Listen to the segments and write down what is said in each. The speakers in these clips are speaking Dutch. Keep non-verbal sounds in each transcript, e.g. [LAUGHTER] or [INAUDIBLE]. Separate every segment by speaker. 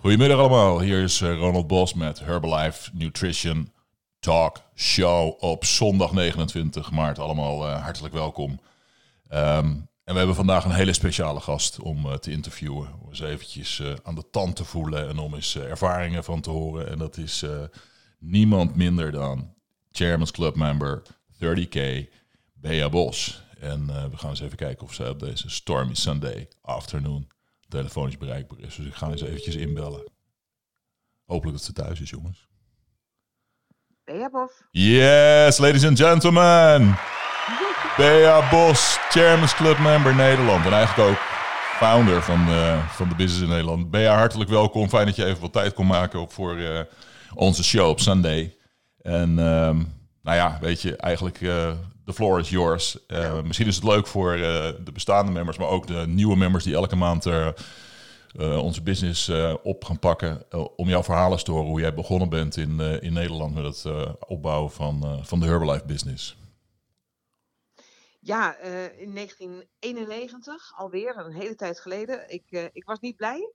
Speaker 1: Goedemiddag allemaal, hier is eh, Ronald Bos met Herbalife Nutrition Talk Show op zondag 29 maart. Allemaal uh, hartelijk welkom. Um, en we hebben vandaag een hele speciale gast om uh, te interviewen. Om eens eventjes aan de tand te voelen en om eens ervaringen van te horen. En dat is niemand minder dan Chairman's Club member 30K, Bea Bos. En we gaan eens even kijken of zij op deze stormy Sunday afternoon telefonisch bereikbaar is. Dus ik ga eens eventjes inbellen. Hopelijk dat ze thuis is, jongens.
Speaker 2: Bea Bos.
Speaker 1: Yes, ladies and gentlemen. Bea Bos, Chairman's Club member Nederland. En eigenlijk ook founder van, uh, van de business in Nederland. Bea, hartelijk welkom. Fijn dat je even wat tijd kon maken op voor uh, onze show op Sunday. En um, nou ja, weet je, eigenlijk uh, the floor is yours. Uh, misschien is het leuk voor uh, de bestaande members, maar ook de nieuwe members die elke maand onze business op gaan pakken. om jouw verhalen te horen hoe jij begonnen bent in, in Nederland met het opbouwen van, van de Herbalife business.
Speaker 2: Ja, in 1991, alweer een hele tijd geleden. Ik, ik was niet blij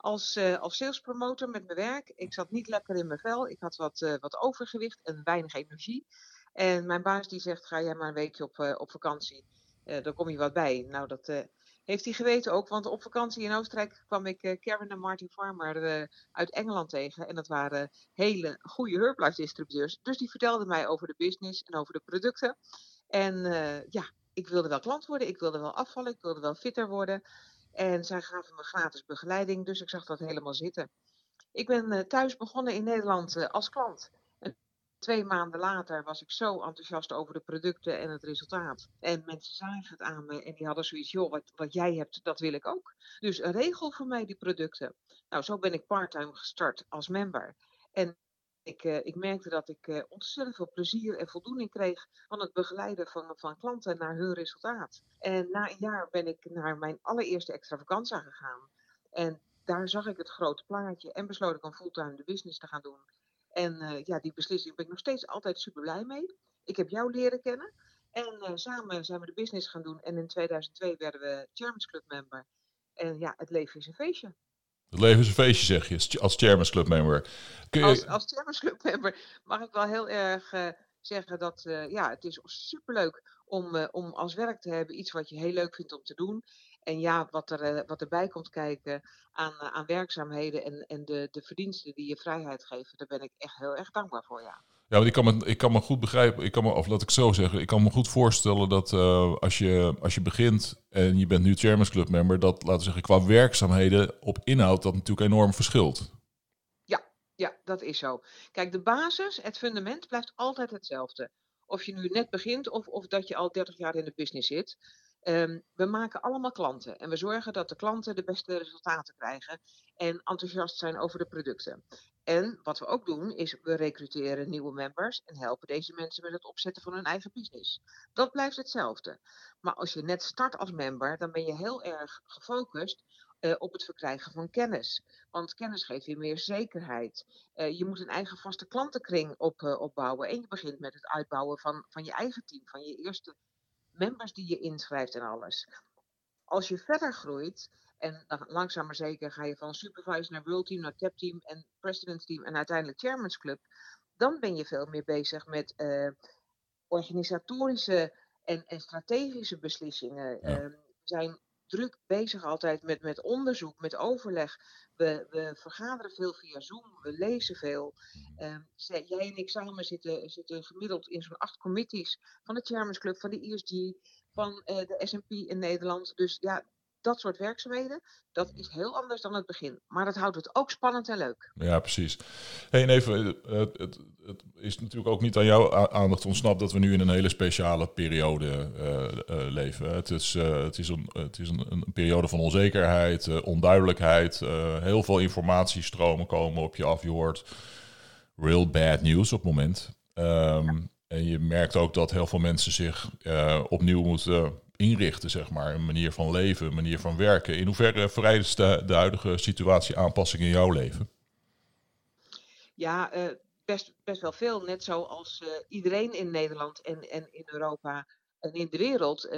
Speaker 2: als, als sales promotor met mijn werk. Ik zat niet lekker in mijn vel. Ik had wat, wat overgewicht en weinig energie. En mijn baas die zegt, ga jij maar een weekje op, uh, op vakantie. Uh, dan kom je wat bij. Nou, dat uh, heeft hij geweten ook. Want op vakantie in Oostenrijk kwam ik Karen en Martin Farmer uit Engeland tegen. En dat waren hele goede Herbalife distributeurs. Dus die vertelden mij over de business en over de producten. En ja, ik wilde wel klant worden. Ik wilde wel afvallen. Ik wilde wel fitter worden. En zij gaven me gratis begeleiding. Dus ik zag dat helemaal zitten. Ik ben thuis begonnen in Nederland als klant twee maanden later was ik zo enthousiast over de producten en het resultaat. En mensen zagen het aan me en die hadden zoiets, joh, wat, wat jij hebt, dat wil ik ook. Dus regel voor mij die producten. Nou, zo ben ik parttime gestart als member. En ik, uh, ik merkte dat ik uh, ontzettend veel plezier en voldoening kreeg van het begeleiden van, van klanten naar hun resultaat. En na een jaar ben ik naar mijn allereerste extravaganza gegaan. En daar zag ik het grote plaatje en besloot ik om fulltime de business te gaan doen. En uh, ja, die beslissing ben ik nog steeds altijd super blij mee. Ik heb jou leren kennen. En samen zijn we de business gaan doen. En in 2002 werden we Chairman's Club member. En ja, het leven is een feestje.
Speaker 1: Het leven is een feestje, zeg je, als Chairman's Club member.
Speaker 2: Je... als, als Chairman's Club [LAUGHS] member mag ik wel heel erg uh, zeggen dat ja, het is superleuk om, om als werk te hebben iets wat je heel leuk vindt om te doen. En ja, wat, er, eh, wat erbij komt kijken aan, eh, aan werkzaamheden en, en de, de verdiensten die je vrijheid geven, daar ben ik echt heel erg dankbaar voor, ja.
Speaker 1: Ja, want ik kan me, ik kan me goed begrijpen, ik kan me, of laat ik zo zeggen, ik kan me goed voorstellen dat uh, als, je, als je begint en je bent nu Chairman's Club member, dat, laten we zeggen, qua werkzaamheden op inhoud dat natuurlijk enorm verschilt.
Speaker 2: Ja, ja, dat is zo. Kijk, de basis, het fundament blijft altijd hetzelfde. Of je nu net begint of, of dat je al 30 jaar in de business zit. Um, we maken allemaal klanten en we zorgen dat de klanten de beste resultaten krijgen en enthousiast zijn over de producten. En wat we ook doen is we recruteren nieuwe members en helpen deze mensen met het opzetten van hun eigen business. Dat blijft hetzelfde. Maar als je net start als member, dan ben je heel erg gefocust uh, op het verkrijgen van kennis. Want kennis geeft je meer zekerheid. Uh, je moet een eigen vaste klantenkring op, uh, opbouwen. En je begint met het uitbouwen van, van je eigen team, van je eerste members die je inschrijft en alles. Als je verder groeit, en dan langzaam maar zeker ga je van supervisor naar world team, naar tap team en president's team en uiteindelijk chairman's club, dan ben je veel meer bezig met uh, organisatorische en, en, strategische beslissingen. Ja. Uh, we zijn druk bezig altijd met, met onderzoek, met overleg. We, we vergaderen veel via Zoom, we lezen veel. Uh, jij en ik samen zitten, zitten gemiddeld in zo'n acht committees van de Chairman's Club, van de ESG, van uh, de S&P in Nederland. Dus ja, dat soort werkzaamheden, dat is heel anders dan het begin. Maar dat houdt het ook spannend en leuk.
Speaker 1: Ja, precies. Hey, en even, het, het, het, is natuurlijk ook niet aan jouw aandacht ontsnapt dat we nu in een hele speciale periode uh, uh, leven. Het is, uh, het is, een, het is een, een periode van onzekerheid, onduidelijkheid. heel veel informatiestromen komen op je af. Je hoort real bad news op het moment. Um, ja. En je merkt ook dat heel veel mensen zich opnieuw moeten inrichten, zeg maar. Een manier van leven, een manier van werken. In hoeverre vereist de, huidige situatie aanpassing in jouw leven?
Speaker 2: Ja, uh, best, best wel veel. Net zoals uh, iedereen in Nederland en, en in Europa En in de wereld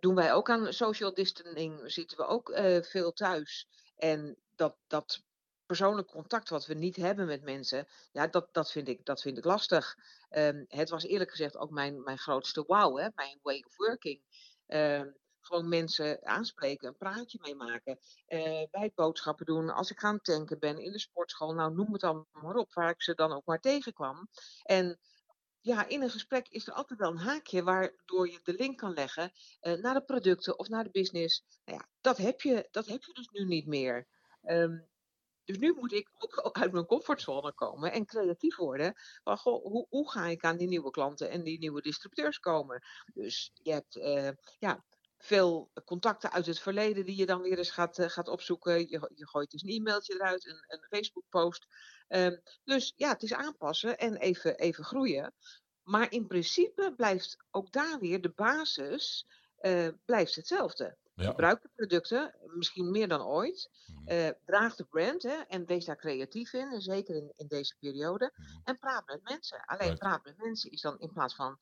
Speaker 2: doen wij ook aan social distancing, zitten we ook veel thuis. En dat, dat persoonlijk contact wat we niet hebben met mensen, ja, dat, dat, vind, ik, dat vind ik lastig. Ehm, het was eerlijk gezegd ook mijn, mijn grootste wow, hè, mijn way of working. Ehm, gewoon mensen aanspreken, een praatje mee maken. Uh, bij boodschappen doen, als ik gaan tanken ben, in de sportschool, nou noem het allemaal maar op, waar ik ze dan ook maar tegenkwam. En ja, in een gesprek is er altijd wel een haakje waardoor je de link kan leggen uh, naar de producten of naar de business. Nou ja, dat heb je, dat heb je dus nu niet meer. Um, dus nu moet ik ook [LAUGHS] uit mijn comfortzone komen en creatief worden. Van, hoe, hoe, ga ik aan die nieuwe klanten en die nieuwe distributeurs komen? Dus je hebt uh, ja, veel contacten uit het verleden die je dan weer eens gaat, uh, gaat opzoeken. Je, je gooit dus een e-mailtje eruit, een, een Facebook-post. Um, dus ja, het is aanpassen en even, even groeien. Maar in principe blijft ook daar weer de basis uh, blijft hetzelfde. Ja. Gebruik de producten, misschien meer dan ooit. Uh, draag de brand hè, en wees daar creatief in, zeker in, in deze periode. Mm. En praat met mensen. Alleen right. praat met mensen is dan in plaats van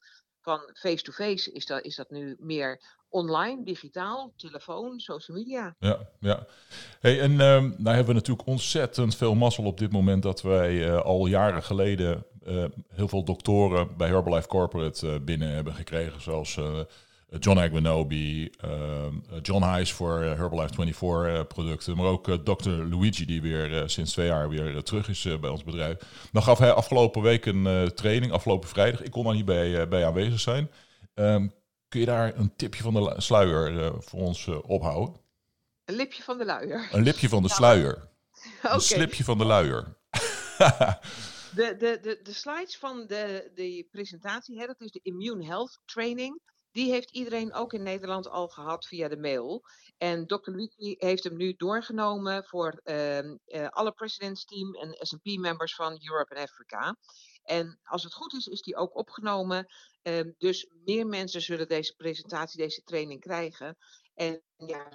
Speaker 2: van face-to-face is, dat, is dat nu meer online, digitaal, telefoon, social media.
Speaker 1: Ja, ja. Hey, en um, nou hebben we natuurlijk ontzettend veel mazzel op dit moment dat wij uh, al jaren geleden uh, heel veel doktoren bij Herbalife Corporate uh, binnen hebben gekregen, zoals eh, John Aguinobi, ehm, eh, John Hayes voor eh, Herbalife 24 producten, maar ook Dr. Luigi die weer sinds twee jaar weer terug is bij ons bedrijf. Dan gaf hij afgelopen week een training, afgelopen vrijdag. Ik kon daar niet bij, bij aanwezig zijn. Um, kun je daar een tipje van de sluier voor ons ophouden?
Speaker 2: Een lipje van de luier.
Speaker 1: Een lipje van de [LAUGHS] sluier. okay. Een [LAUGHS] slipje van de luier.
Speaker 2: de, de, de, de slides van de, de presentatie, hè, dat is de Immune Health Training. Die heeft iedereen ook in Nederland al gehad via de mail. En Dr. Luigi heeft hem nu doorgenomen voor uh, uh, alle President's Team en SP-members van Europe en Africa. En als het goed is, is die ook opgenomen. Uh, dus meer mensen zullen deze presentatie, deze training krijgen. En ja,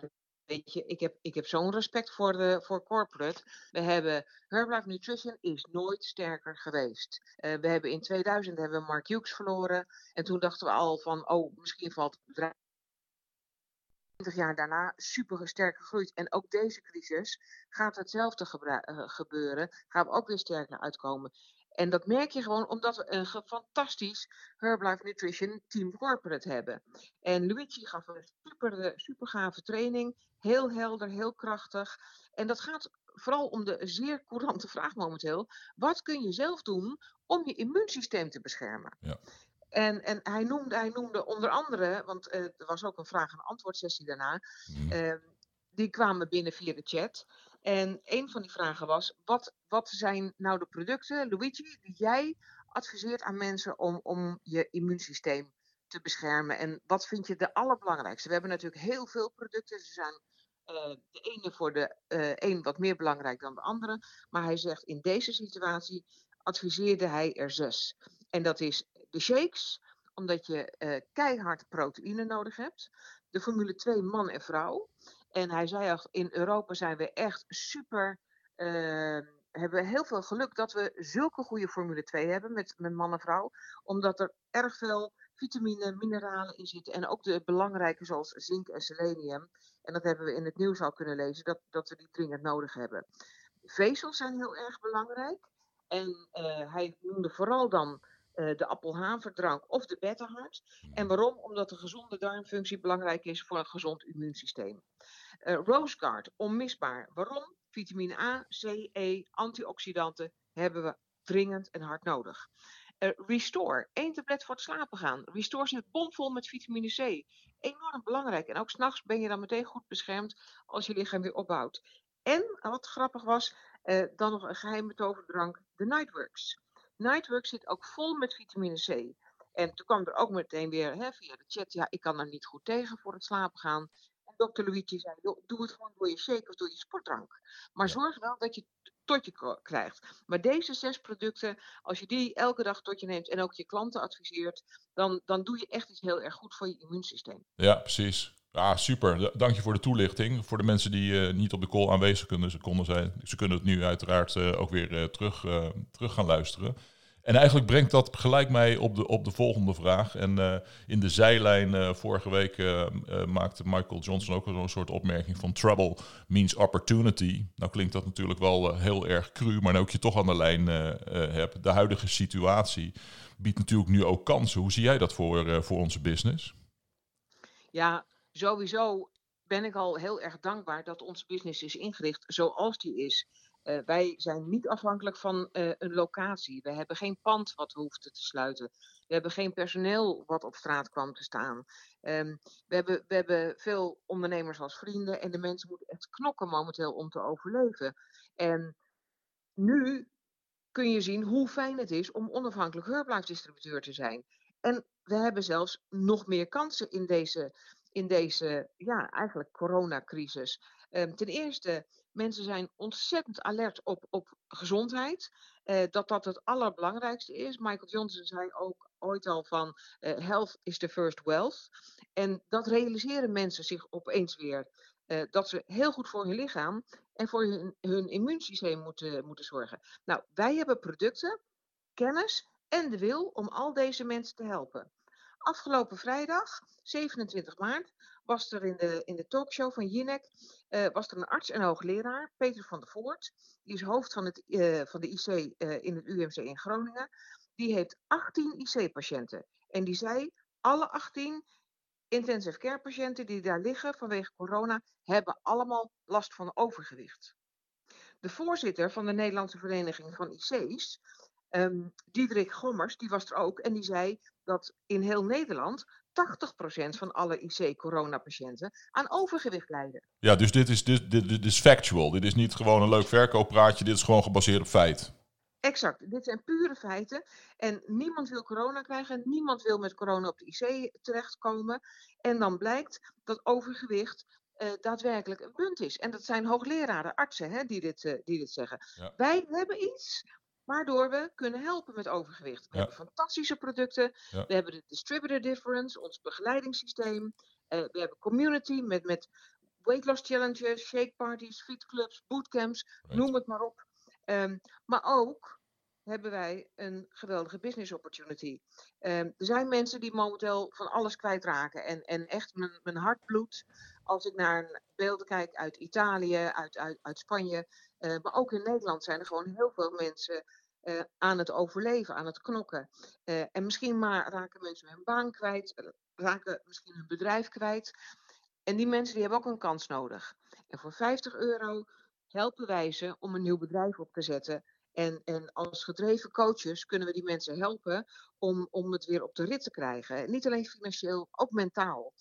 Speaker 2: Weet je, ik heb, ik heb zo'n respect voor, voor corporate. We hebben Herbalife Nutrition is nooit sterker geweest. Uh, we hebben in 2000 hebben we Mark Hughes verloren. En toen dachten we al van, oh, misschien valt het bedrijf 20 jaar daarna super sterk gegroeid. En ook deze crisis gaat hetzelfde uh, gebeuren. Gaan we ook weer sterker uitkomen. En dat merk je gewoon omdat we een fantastisch Herbalife Nutrition Team Corporate hebben. En Luigi gaf een super, eh, super gave training. Heel helder, heel krachtig. En dat gaat vooral om de zeer courante [LAUGHS] vraag momenteel. Wat kun je zelf doen om je immuunsysteem te beschermen? Ja. En, en hij, noemde, hij noemde onder andere, want uh, er was ook een vraag- en antwoordsessie daarna. Mm. Uh, die kwamen binnen via de chat. En een van die vragen was: wat, wat zijn nou de producten, Luigi, die jij adviseert aan mensen om, om je immuunsysteem te beschermen? En wat vind je de allerbelangrijkste? We hebben natuurlijk heel veel producten. Ze zijn uh, de ene voor de uh, een wat meer belangrijk dan de andere. Maar hij zegt in deze situatie adviseerde hij er zes. En dat is de shakes, omdat je uh, keihard proteïne nodig hebt. De Formule 2 man en vrouw. En hij zei al, in Europa zijn we echt super. Uh, hebben we heel veel geluk dat we zulke goede Formule 2 hebben met, met man en vrouw. Omdat er erg veel vitamine, mineralen in zitten. En ook de belangrijke zoals zink en selenium. En dat hebben we in het nieuws al kunnen lezen, dat, dat we die dringend nodig hebben. Vezels zijn heel erg belangrijk. En uh, hij noemde vooral dan uh, de appelhaverdrank of de beta-hart. En waarom? Omdat de gezonde darmfunctie belangrijk is voor een gezond immuunsysteem. Uh, Roseguard, onmisbaar. Waarom? Vitamine A, C, E, antioxidanten hebben we dringend en hard nodig. Uh, Restore, één tablet voor het slapen gaan. Restore zit bomvol met vitamine C. Enorm belangrijk. En ook s'nachts ben je dan meteen goed beschermd als je lichaam weer opbouwt. En, wat grappig was, uh, dan nog een geheime toverdrank, de Nightworks. Nightworks zit ook vol met vitamine C. En toen kwam er ook meteen weer hè, via de chat, ja, ik kan er niet goed tegen voor het slapen gaan dokter Luigi zei, doe het gewoon door je shake of door je sportdrank. Maar zorg wel dat je het tot je krijgt. Maar deze zes producten, als je die elke dag tot je neemt en ook je klanten adviseert, dan, dan doe je echt iets heel erg goed voor je immuunsysteem.
Speaker 1: Ja, precies. Ja, super. Dank je voor de toelichting. Voor de mensen die uh, niet op de call aanwezig kunnen, ze konden zijn. Ze kunnen het nu uiteraard uh, ook weer uh, terug, terug gaan luisteren. En eigenlijk brengt dat gelijk mij op de, op de volgende vraag. En in de zijlijn vorige week maakte Michael Johnson ook zo'n soort opmerking van trouble means opportunity. Nou klinkt dat natuurlijk wel heel erg cru, maar nu je toch aan de lijn hebt. De huidige situatie biedt natuurlijk nu ook kansen. Hoe zie jij dat voor, voor onze business?
Speaker 2: Ja, sowieso ben ik al heel erg dankbaar dat onze business is ingericht zoals die is. Uh, wij zijn niet afhankelijk van uh, een locatie. We hebben geen pand wat we te sluiten. We hebben geen personeel wat op straat kwam te staan. Um, we, hebben, we hebben veel ondernemers als vrienden en de mensen moeten echt knokken momenteel om te overleven. En nu kun je zien hoe fijn het is om onafhankelijk herbalife te zijn. En we hebben zelfs nog meer kansen in deze, in deze ja, eigenlijk coronacrisis. Um, ten eerste, mensen zijn ontzettend alert op, op gezondheid. Uh, dat dat het allerbelangrijkste is. Michael Johnson zei ook ooit al van uh, health is the first wealth. En dat realiseren mensen zich opeens weer. Uh, dat ze heel goed voor hun lichaam en voor hun, hun immuunsysteem moeten, moeten zorgen. Nou, wij hebben producten, kennis en de wil om al deze mensen te helpen. Afgelopen vrijdag, 27 maart, was er in de, in de talkshow van Jinek uh, was er een arts en hoogleraar, Peter van der Voort. Die is hoofd van, het, uh, van de IC uh, in het UMC in Groningen. Die heeft 18 IC-patiënten. En die zei, alle 18 intensive care patiënten die daar liggen vanwege corona, hebben allemaal last van overgewicht. De voorzitter van de Nederlandse Vereniging van IC's, um, Diederik Gommers, die was er ook en die zei dat in heel Nederland 80% van alle IC-coronapatiënten aan overgewicht lijden.
Speaker 1: Ja, dus dit is, dit, dit, dit is factual. Dit is niet gewoon een leuk verkooppraatje, dit is gewoon gebaseerd op feit.
Speaker 2: Exact, dit zijn pure feiten. En niemand wil corona krijgen, niemand wil met corona op de IC terechtkomen. En dan blijkt dat overgewicht uh, daadwerkelijk een punt is. En dat zijn hoogleraren, artsen hè, die, dit, uh, die dit zeggen. Ja. Wij hebben iets waardoor we kunnen helpen met overgewicht. We ja. hebben fantastische producten. Ja. We hebben de distributor difference, ons begeleidingssysteem. Uh, we hebben community met, met weight loss challenges, shake parties, fit clubs, bootcamps, right. noem het maar op. Um, maar ook hebben wij een geweldige business opportunity. Um, er zijn mensen die momenteel van alles kwijtraken en, en echt mijn, mijn hart bloedt als ik naar beelden kijk uit Italië, uit, uit, uit Spanje, uh, maar ook in Nederland zijn er gewoon heel veel mensen uh, aan het overleven, aan het knokken. Uh, en misschien maar raken mensen hun baan kwijt, raken misschien hun bedrijf kwijt. En die mensen die hebben ook een kans nodig. En voor 50 euro helpen wij ze om een nieuw bedrijf op te zetten. En, en als gedreven coaches kunnen we die mensen helpen om, om het weer op de rit te krijgen. Niet alleen financieel, ook mentaal.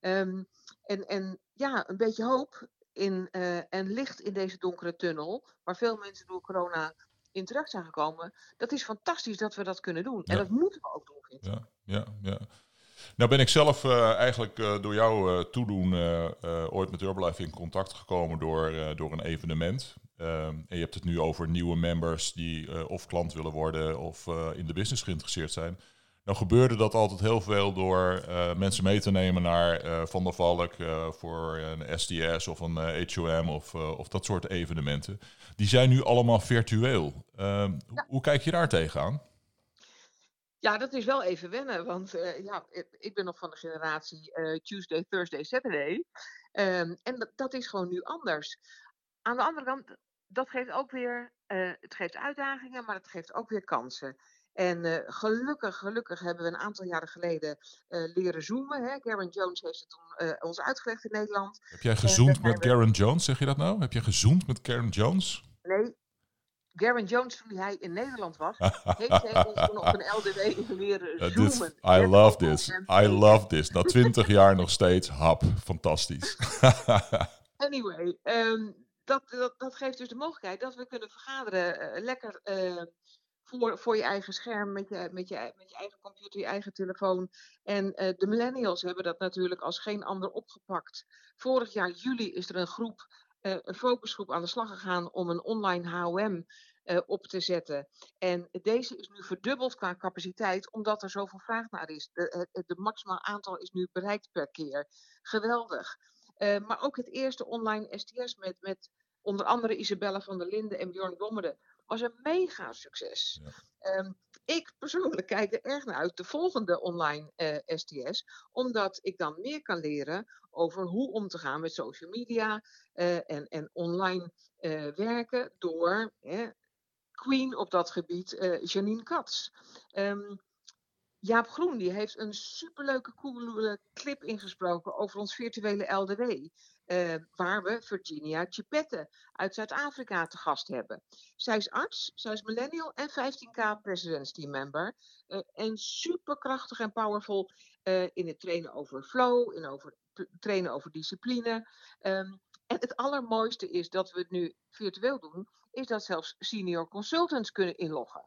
Speaker 2: Um, en, en ja, een beetje hoop in, uh, en licht in deze donkere tunnel, waar veel mensen door corona in terecht zijn gekomen. Dat is fantastisch dat we dat kunnen doen. Ja. En dat moeten we ook doen, vind
Speaker 1: ik. Ja, ja, ja. Nou ben ik zelf uh, eigenlijk uh, door jouw uh, toedoen ooit met Herbalife in contact gekomen door, door een evenement. Um, en je hebt het nu over nieuwe members die of klant willen worden of in de business geïnteresseerd zijn. Nou gebeurde dat altijd heel veel door uh, mensen mee te nemen naar uh, Van der Valk uh, voor een STS of een HOM of, of dat soort evenementen. Die zijn nu allemaal virtueel. Ehm, ja. Hoe kijk je daar tegenaan?
Speaker 2: Ja, dat is wel even wennen, want ja, ik ben nog van de generatie Tuesday, Thursday, Saturday. Um, en dat, dat, is gewoon nu anders. Aan de andere kant, dat geeft ook weer, het geeft uitdagingen, maar het geeft ook weer kansen. En uh, gelukkig, gelukkig hebben we een aantal jaren geleden uh, leren zoomen. Hè. Karen Jones heeft het toen, uh, ons uitgelegd in Nederland.
Speaker 1: Heb jij gezoomd met we... Karen Jones, zeg je dat nou? Heb jij gezoomd met Karen Jones?
Speaker 2: Nee, Garen Jones, toen hij in Nederland was, [LAUGHS] heeft hij ons toen op een LDW leren zoomen.
Speaker 1: I love this. I love this. Na twintig jaar nog steeds, hap, fantastisch. [LAUGHS]
Speaker 2: anyway, um, dat, dat, dat, geeft dus de mogelijkheid dat we kunnen vergaderen, lekker voor, voor je eigen scherm, met je, met, je, met je eigen computer, je eigen telefoon. En uh, de millennials hebben dat natuurlijk als geen ander opgepakt. Vorig jaar juli is er een groep, uh, een focusgroep aan de slag gegaan om een online HOM eh, op te zetten. En deze is nu verdubbeld qua capaciteit, omdat er zoveel vraag naar is. De, de maximaal aantal is nu bereikt per keer. Geweldig. maar ook het eerste online STS met, met onder andere Isabelle van der Linden en Bjorn Dommerde was een mega succes. Ja. Um, ik persoonlijk [LAUGHS] kijk er erg naar uit, de volgende online STS, omdat ik dan meer kan leren over hoe om te gaan met social media en, en online werken door queen op dat gebied, Janine Katz. Um, Jaap Groen die heeft een superleuke, coole clip ingesproken over ons virtuele LDW. Uh, eh, waar we Virginia Chipette uit Zuid-Afrika te gast hebben. Zij is arts, zij is millennial en 15k Team member. Uh, en superkrachtig en powerful uh, in het trainen over flow, in over trainen over discipline. Um, en het allermooiste is dat we het nu virtueel doen, is dat zelfs senior consultants kunnen inloggen.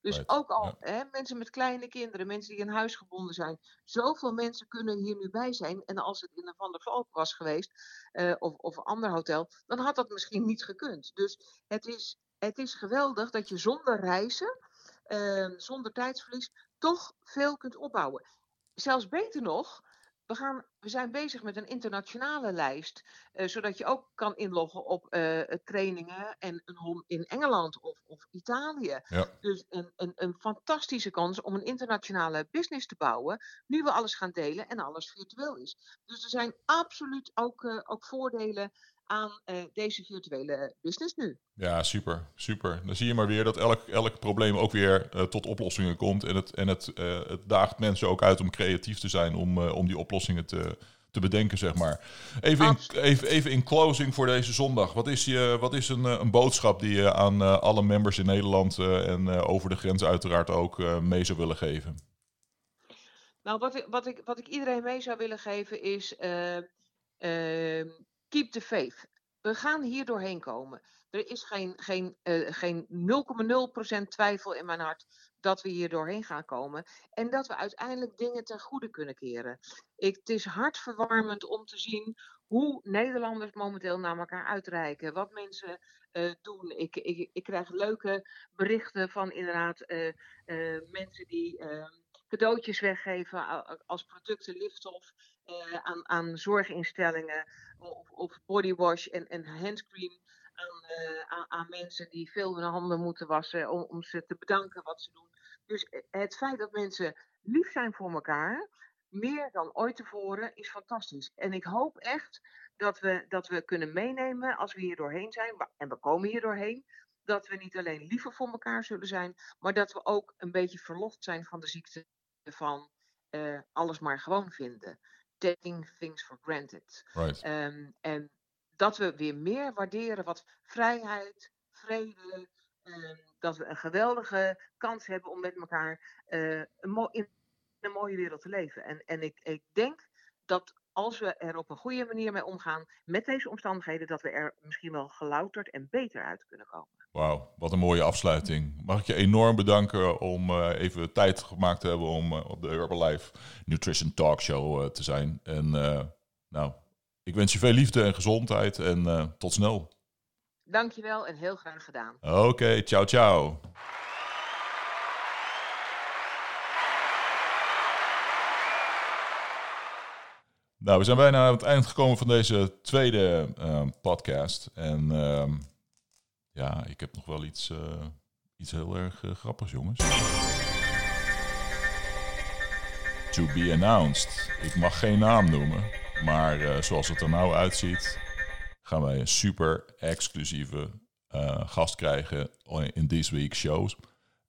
Speaker 2: Dus ook al hè, mensen met kleine kinderen, mensen die in huis gebonden zijn. Zoveel mensen kunnen hier nu bij zijn. En als het in een Van der Valk was geweest, uh, of, of een ander hotel, dan had dat misschien niet gekund. Dus het is, het is geweldig dat je zonder reizen, uh, zonder tijdsverlies, toch veel kunt opbouwen. Zelfs beter nog, we, gaan, we zijn bezig met een internationale lijst, uh, zodat je ook kan inloggen op uh, trainingen en een home in Engeland of, of Italië. Ja. Dus een, een, een fantastische kans om een internationale business te bouwen, nu we alles gaan delen en alles virtueel is. Dus er zijn absoluut ook, uh, ook voordelen aan deze virtuele business nu.
Speaker 1: Ja, super, super. Dan zie je maar weer dat elk, elk probleem ook weer uh, tot oplossingen komt. En, het, en het, uh, het daagt mensen ook uit om creatief te zijn om, om die oplossingen te, te bedenken, zeg maar. Even in, even, even in closing voor deze zondag. Wat is, je, wat is een, een boodschap die je aan alle members in Nederland en over de grens uiteraard ook mee zou willen geven?
Speaker 2: Nou, wat ik, wat, ik, wat ik iedereen mee zou willen geven is keep the faith. We gaan hier doorheen komen. Er is geen, geen, uh, geen 0,0% twijfel in mijn hart dat we hier doorheen gaan komen. En dat we uiteindelijk dingen ten goede kunnen keren. Het is hartverwarmend om te zien hoe Nederlanders momenteel naar elkaar uitreiken. Wat mensen uh, doen. Ik, ik, ik krijg leuke berichten van inderdaad uh, mensen die ehm, cadeautjes weggeven als producten lift-off aan, aan zorginstellingen of, of bodywash en, en handscreen aan, uh, aan, aan, mensen die veel hun handen moeten wassen om, om ze te bedanken wat ze doen. Dus eh, het feit dat mensen lief zijn voor elkaar, meer dan ooit tevoren, is fantastisch. En ik hoop echt dat we, dat we kunnen meenemen als we hier doorheen zijn, en we komen hier doorheen, dat we niet alleen liever voor elkaar zullen zijn, maar dat we ook een beetje verlost zijn van de ziekte van uh, alles maar gewoon vinden taking things for granted.
Speaker 1: Right.
Speaker 2: Um, en dat we weer meer waarderen wat vrijheid, vrede, um, dat we een geweldige kans hebben om met elkaar een in een mooie wereld te leven. En, en ik, ik denk dat als we er op een goede manier mee omgaan met deze omstandigheden, dat we er misschien wel gelouterd en beter uit kunnen komen.
Speaker 1: Wauw, wat een mooie afsluiting. Mag ik je enorm bedanken om uh, even tijd gemaakt te hebben om uh, op de Herbalife Nutrition Talk Show te zijn. En nou, ik wens je veel liefde en gezondheid en tot snel.
Speaker 2: Dankjewel en heel graag gedaan.
Speaker 1: Oké, okay, ciao ciao. Nou, we zijn bijna aan het eind gekomen van deze tweede podcast. En ehm, ja, ik heb nog wel iets, uh, iets heel erg grappigs, jongens. To be announced. Ik mag geen naam noemen, maar uh, zoals het er nou uitziet, gaan wij een super exclusieve gast krijgen in this week's shows.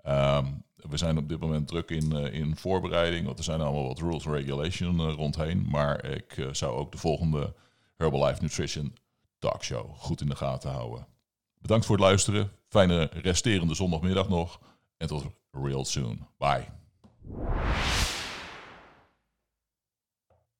Speaker 1: Um, we zijn op dit moment druk in, in voorbereiding, want er zijn allemaal wat rules and regulation rondheen. Maar ik zou ook de volgende Herbalife Nutrition talkshow goed in de gaten houden. Bedankt voor het luisteren. Fijne resterende zondagmiddag nog. En tot real soon. Bye.